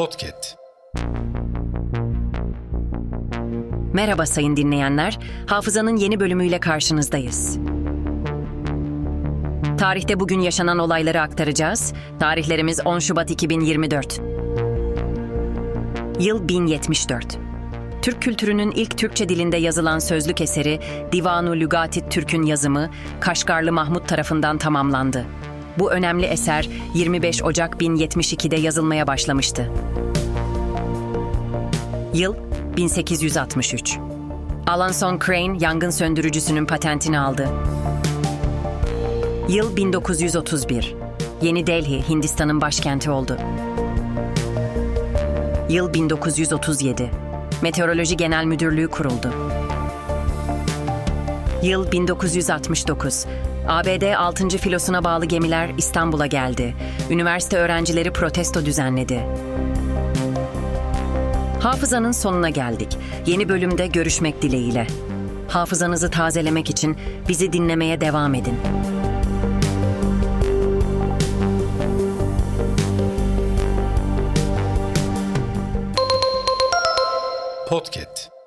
Podcast. Merhaba sayın dinleyenler. Hafızanın yeni bölümüyle karşınızdayız. Tarihte bugün yaşanan olayları aktaracağız. Tarihlerimiz 10 Şubat 2024. Yıl 1074. Türk kültürünün ilk Türkçe dilinde yazılan sözlük eseri Divanu Lügatit Türk'ün yazımı Kaşgarlı Mahmut tarafından tamamlandı. Bu önemli eser 25 Ocak 1072'de yazılmaya başlamıştı. Yıl 1863. Alanson Crane yangın söndürücüsünün patentini aldı. Yıl 1931. Yeni Delhi Hindistan'ın başkenti oldu. Yıl 1937. Meteoroloji Genel Müdürlüğü kuruldu. Yıl 1969. ABD 6. filosuna bağlı gemiler İstanbul'a geldi. Üniversite öğrencileri protesto düzenledi. Hafızanın sonuna geldik. Yeni bölümde görüşmek dileğiyle. Hafızanızı tazelemek için bizi dinlemeye devam edin. Podcast.